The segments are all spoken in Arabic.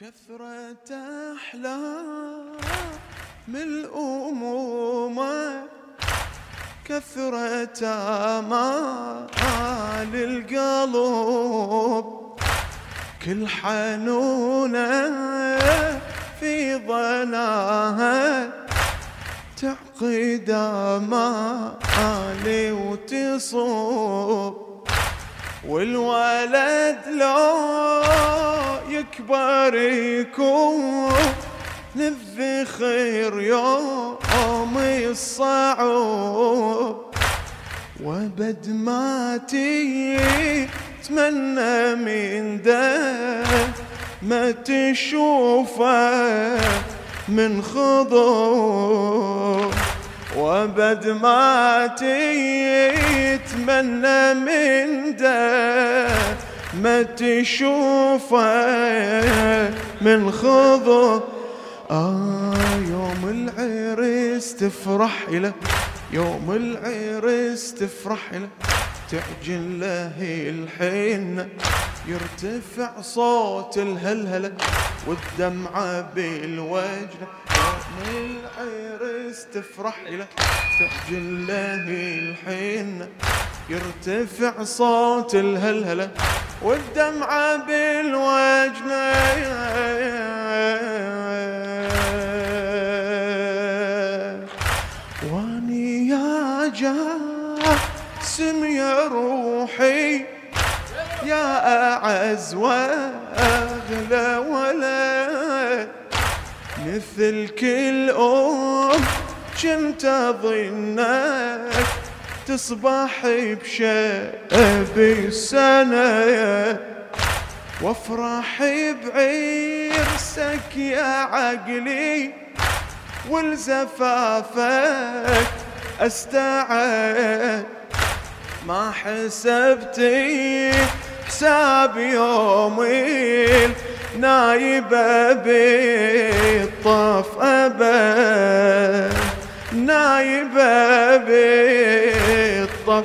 كثرة أحلام الأمومة كثرة آمال القلب كل حنونة في ظناها تعقد آمالي وتصوب. والولد لو يكبر يكون للذخير يوم الصعوب وبد ما تتمنى من ده ما تشوفه من خضوع. وبد ما تتمنى من ده ما تشوفه من خضوع آه يوم العرس تفرح له يوم العرس تفرح له تعجن له الحنة يرتفع صوت الهلهلة والدمعة بالوجنة. يوم العرس تفرح له تعجن له الحنة يرتفع صوت الهلهلة والدمعة بالوجنة. واني يا جاسم يا روحي يا أعز وأغلى ولد مثل كل أم كنت أظنك تصبح بشأب السنة. وافرح بعرسك يا عقلي ولزفافك أستعد ما حسبتي حساب يومي نايبة بالطف أبد نايبة بالطف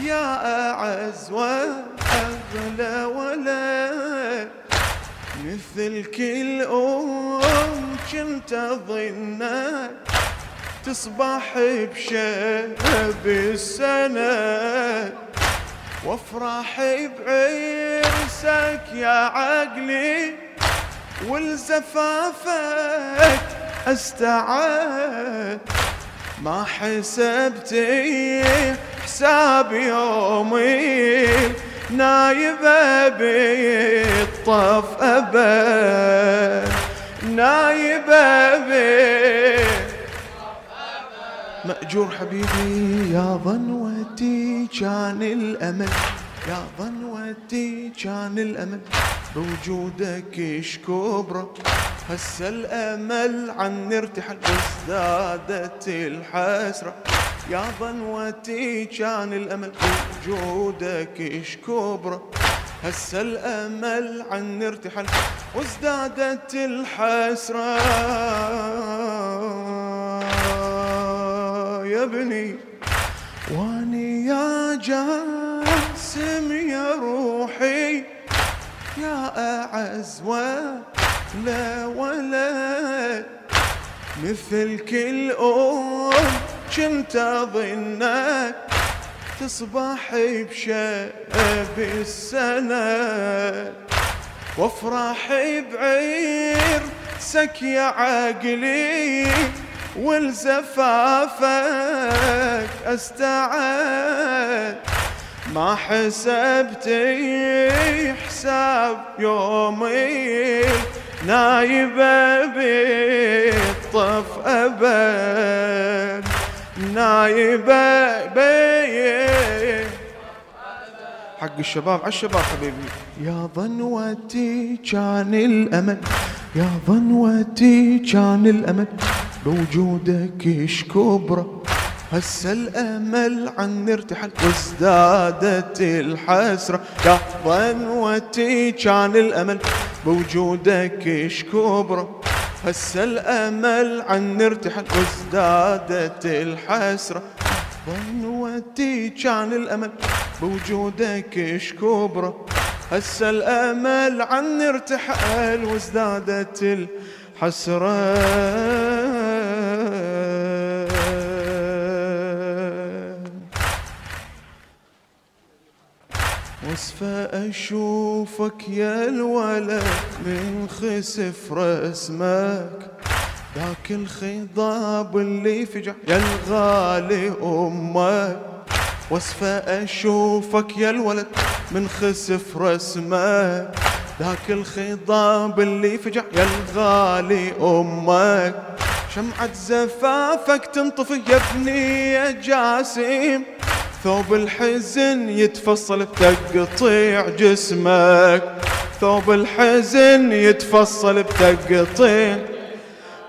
يا أعز وأغلى ولد مثل كل أم كنت أظنك تصبح بشهب السنة. وافرح بعرسك يا عقلي ولزفافك أستعد. ما حسبتي حساب يومي نايبة بالطف أبد نايبة مأجور حبيبي يا ظنوتي كان الأمل يا ظنوتي كان الأمل بوجودك إيش كبرى هسه الأمل عن ارتحل وازدادت الحسرة. يا ظنوتي كان الأمل بوجودك إيش كبرى. هسه الأمل عن ارتحل وازدادت الحسرة. يا ابني واني يا جاسم يا روحي يا أعز ولا ولد. مثل كل أم كنت أظنك تصبح بشأب السنة وافرح بعرسك يا عقلي ولزفافك أستعد. ما حسبتي حساب يومي نايبة بالطف أبد. نايبة بي حق الشباب على الشباب حبيبي. يا ظنوتي كان الأمل يا ظنوتي كان الأمل بوجودك إيش كبرى هسه الأمل عن ارتحل. وازدادت الحسرة يا ظنوتي كان الأمل. بوجودك إيش كبرى هسه الأمل عن ارتحل وازدادت الحسرة. ظنوتي كان الأمل بوجودك إيش كبره هسه الأمل عن ارتحل وازدادت الحسرة. وصفة أشوفك يا الولد من خسف رسمك ذاك الخضاب اللي فجع يا الغالي أمك وصفة أشوفك يا الولد من خسف رسمك ذاك الخضاب اللي فجع يا الغالي أمك شمعة زفافك تنطفي يا ابني يا جاسم. ثوب الحزن يتفصل بتقطيع جسمك. ثوب الحزن يتفصل بتقطيع.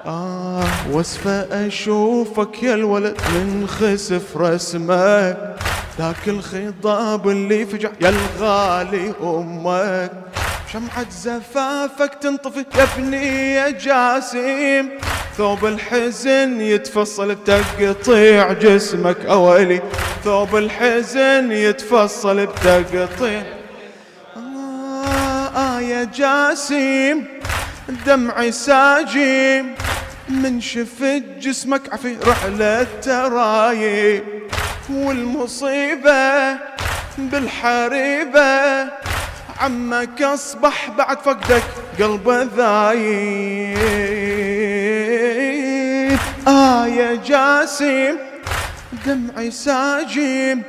آه وصفة أشوفك يا الولد من خسف رسمك. ذاك الخضاب اللي فجع يا الغالي أمك. شمعة زفافك تنطفي يا ابني يا جاسم. ثوب الحزن يتفصل بتقطيع جسمك. أولي ثوب الحزن يتفصل بتقطيع آه, آه يا جاسم دمعي ساجم من شفت جسمك عفي رحلة ترايب والمصيبة بالحريبة عمك أصبح بعد فقدك قلبه ذايب آه يا جاسم دمعي ساجم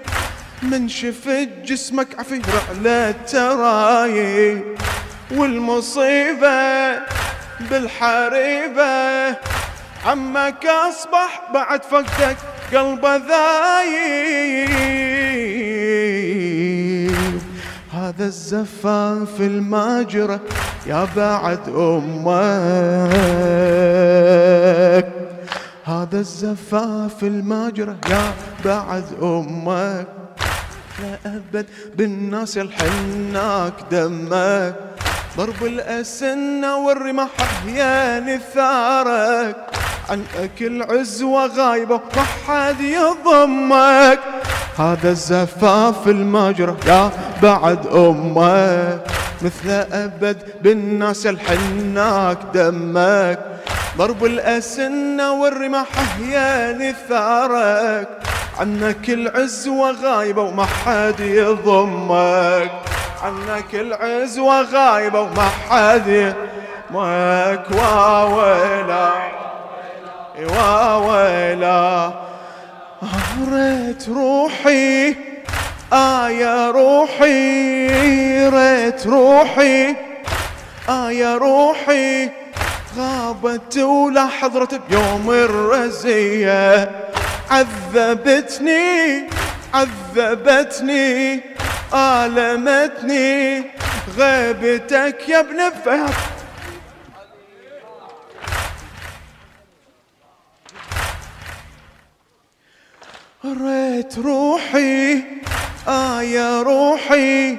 من شفت جسمك عفي رحلة ترايب والمصيبة بالحريبة عمك أصبح بعد فقدك قلبه ذايب. هذا الزفاف الماجرة يا بعد أمك هذا الزفاف الماجرة يا بعد أمك. لا أبد بالناس الحناك دمك. ضرب الأسنة والرمح أحيان ثارك. عن أكل عزوة غايبة ما حد يضمك هذا الزفاف المجرى يا بعد أمك. مثل أبد بالناس الحناك دمك. ضرب الأسنة والرمح أحيان ثارك عنك العزوة غايبة وما حد يضمك. عنك العزوة غايبة وما حد ماك واويلا واويلا ريت روحي آه يا روحي ريت روحي آه يا روحي. غابت ولا حضرت بيوم الرزية. عذبتني عذبتني آلمتني. غيبتك يا ابن فهد ريت روحي آه يا روحي.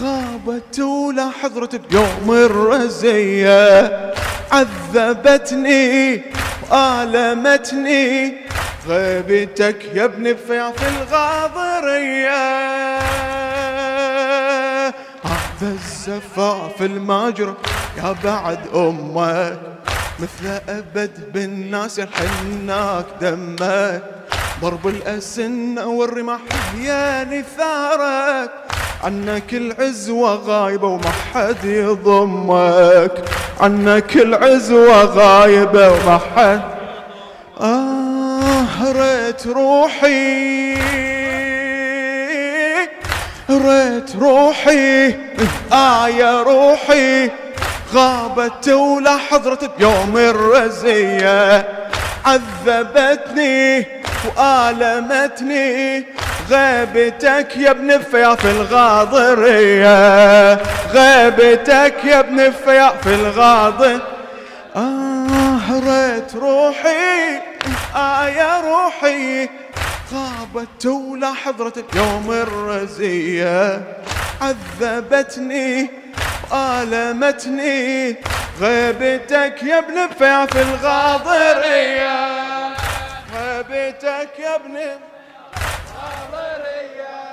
غابت ولا حضرت بيوم الرزية. عذبتني وآلمتني. غيبتك يا ابن في الغاضرية. هذا الزفاف الماجرة يا بعد أمك مثل أبد بالناس الحناك دمك ضرب الأسنة والرمح يا نثارك. عنك العزوة غايبة وما حد يضمك. عنك العزوة غايبة وما حد. آه ريت روحي. ريت روحي. آه يا روحي. غابت ولا حضرت بيوم الرزية. عذبتني وآلمتني. غيبتك يا ابن في الغاضرية. غيبتك يا ابن في الغاضر. آه ريت روحي آه يا روحي. غابت ولا حضرت يوم الرزية. عذبتني وآلمتني. غيبتك يا ابن بفياف الغاضرية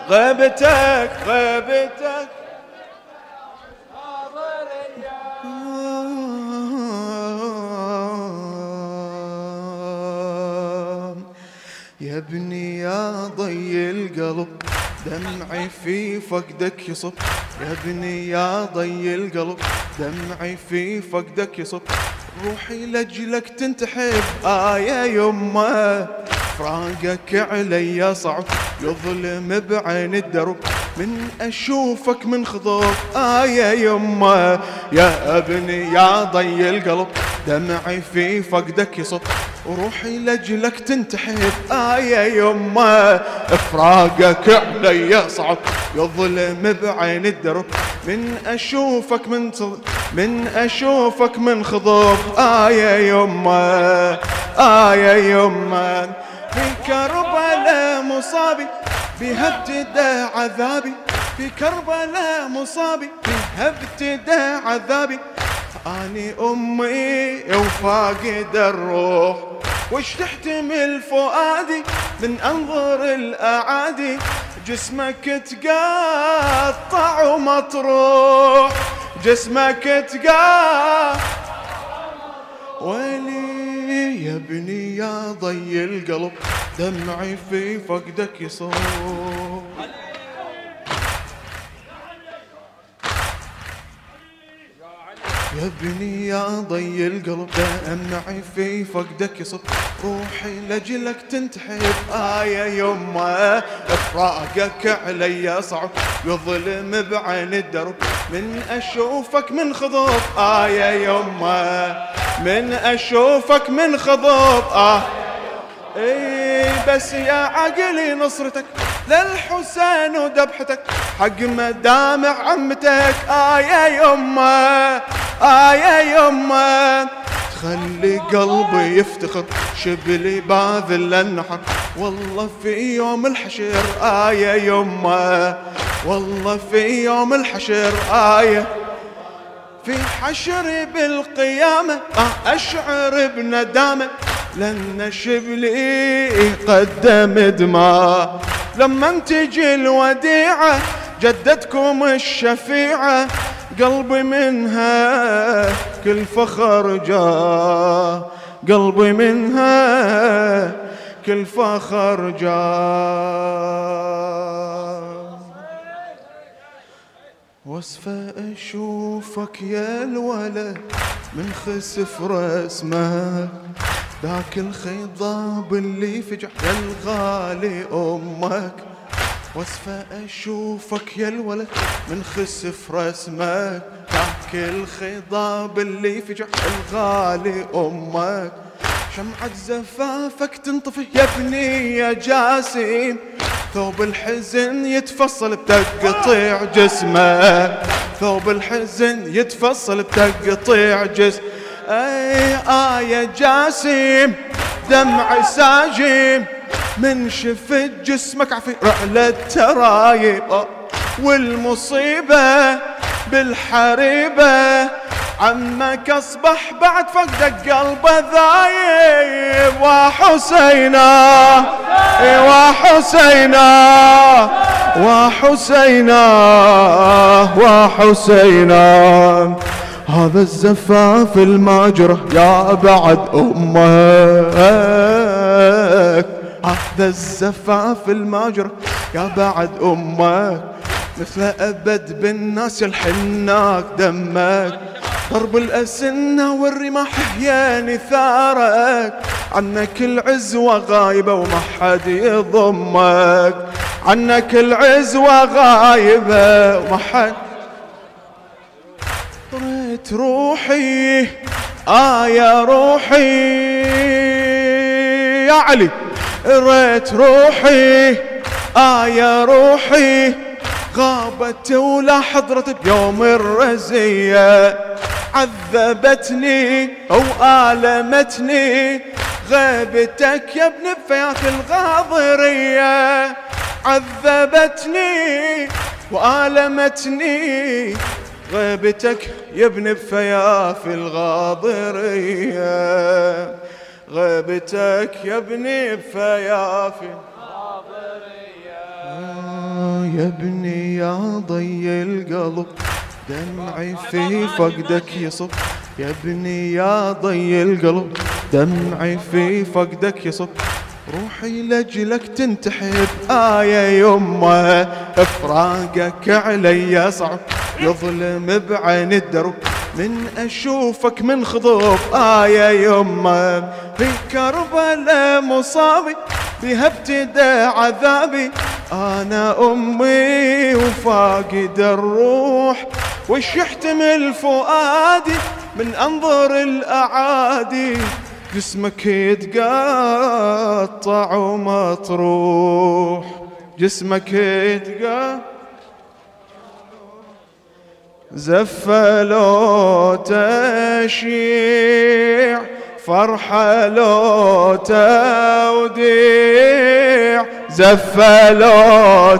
غيبتك غيبتك يا ابني يا ضي القلب دمعي في فقدك يصب. يا ابني يا ضي القلب دمعي في فقدك يصب. روحي لجلك تنتحب آه يا يمة. فراقك علي صعب يظلم بعين الدرب. من أشوفك من خضوب آه يا يمه يا ابني يا ضي القلب. دمعي في فقدك يصب وروحي لجلك تنتحب. آه يا يمه أفراقك علي صعب يظلم بعين الدرب. من أشوفك من من أشوفك من خضوب آه يا يمه آه يا يمه في كربلاء مصابي بها ابتدى عذابي. في كربلاء مصابي بها ابتدى عذابي. اني أمي وفاقد الروح وش تحتمل فؤادي من أنظر الأعادي. جسمك تقطع ومطروح جسمك تقطع ويلي يا ابني يا ضي القلب دمعي في فقدك يصوب يا ابني يا ضي القلب دمعي في فقدك يصب. روحي لجلك تنتحب يا يمه إفراقك علي صعب. يظلم بعين الدرب من أشوفك من خضوب آه يا يمه من أشوفك من خضوب آه. إي بس يا عقلي نصرتك للحسين وذبحتك حق مدامع عمتك. آه يا يمه آه يا يمه تخلي قلبي يفتخر شبلي باذل النحر والله في يوم الحشر يا يمه والله في يوم الحشر آية في حشري بالقيامة آه أشعر بندامة. لأن شبلي قدم دماء. لما تجي الوديعة جدتكم الشفيعة قلبي منها كل فخر جاء. قلبي منها كل فخر جاء. وصفة أشوفك يا الولد من خسف رسمك ذاك الخضاب اللي فجع يا الغالي أمك. وصفة أشوفك يا الولد من خسف رسمك ذاك الخضاب اللي فجع الغالي أمك. شمعة زفافك تنطفي يا ابني يا جاسم ثوب الحزن يتفصل بتقطيع جسمه. ثوب الحزن يتفصل بتقطيع جسم أي يا جاسم دمع ساجم. من شفت جسمك عفي رحلة ترايب. والمصيبة بالحريبة عمك اصبح بعد فقدك قلبه ذايب. وحسينا وحسينا وحسينا وحسينا. هذا الزفاف الماجرة يا بعد أمك. هذا الزفاف الماجرة يا بعد أمك. مثل أبد بالناس يلحناك دمك. ضرب الأسنة والرماح يا نثارك. عنك العزوة غايبة وما حد يضمك. عنك العزوة غايبة وما حد ريت روحي. آه يا روحي. يا علي ريت روحي. آه يا روحي. غابت ولا حضرت بيوم الرزية عذبتني أو آلمتني غيبتك يا ابن بفيات الغاضرية عذبتني وآلمتني. غيبتك يا ابن بفياف الغاضرية غيبتك يا ابن بفياف آه يا ابني يا ضي القلب. دمعي في فقدك يصب. يا ابني يا ضي القلب. دمعي في فقدك يصب. روحي لجلك تنتحب. آية يمه إفراقك علي صعب. يظلم بعين الدرب. من أشوفك من خضوب. آية يمه في كربلاء مصابي. بها ابتدى عذابي. أنا أمي وفاقد الروح وش يحتمل فؤادي من أنظر الأعادي جسمك يتقطع ومطروح. جسمك يتقطع. زفة لو تشيع فرحة لو توديع. زفة لو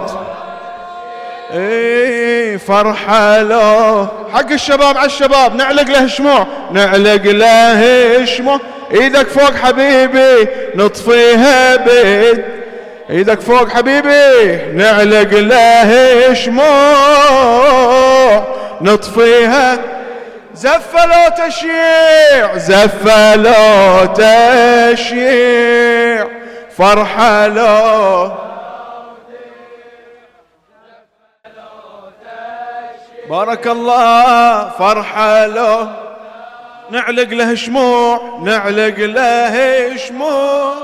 اي فرحة لو حق الشباب على الشباب نعلق له شموع. نعلق له شموع. إيدك فوق حبيبي نطفيها بيد. إيدك فوق حبيبي نعلق له شموع. نطفيها. زفة لو تشيع زفة لو تشيع فرحة لو بارك الله فرحة لو نعلق له شموع نعلق له شموع.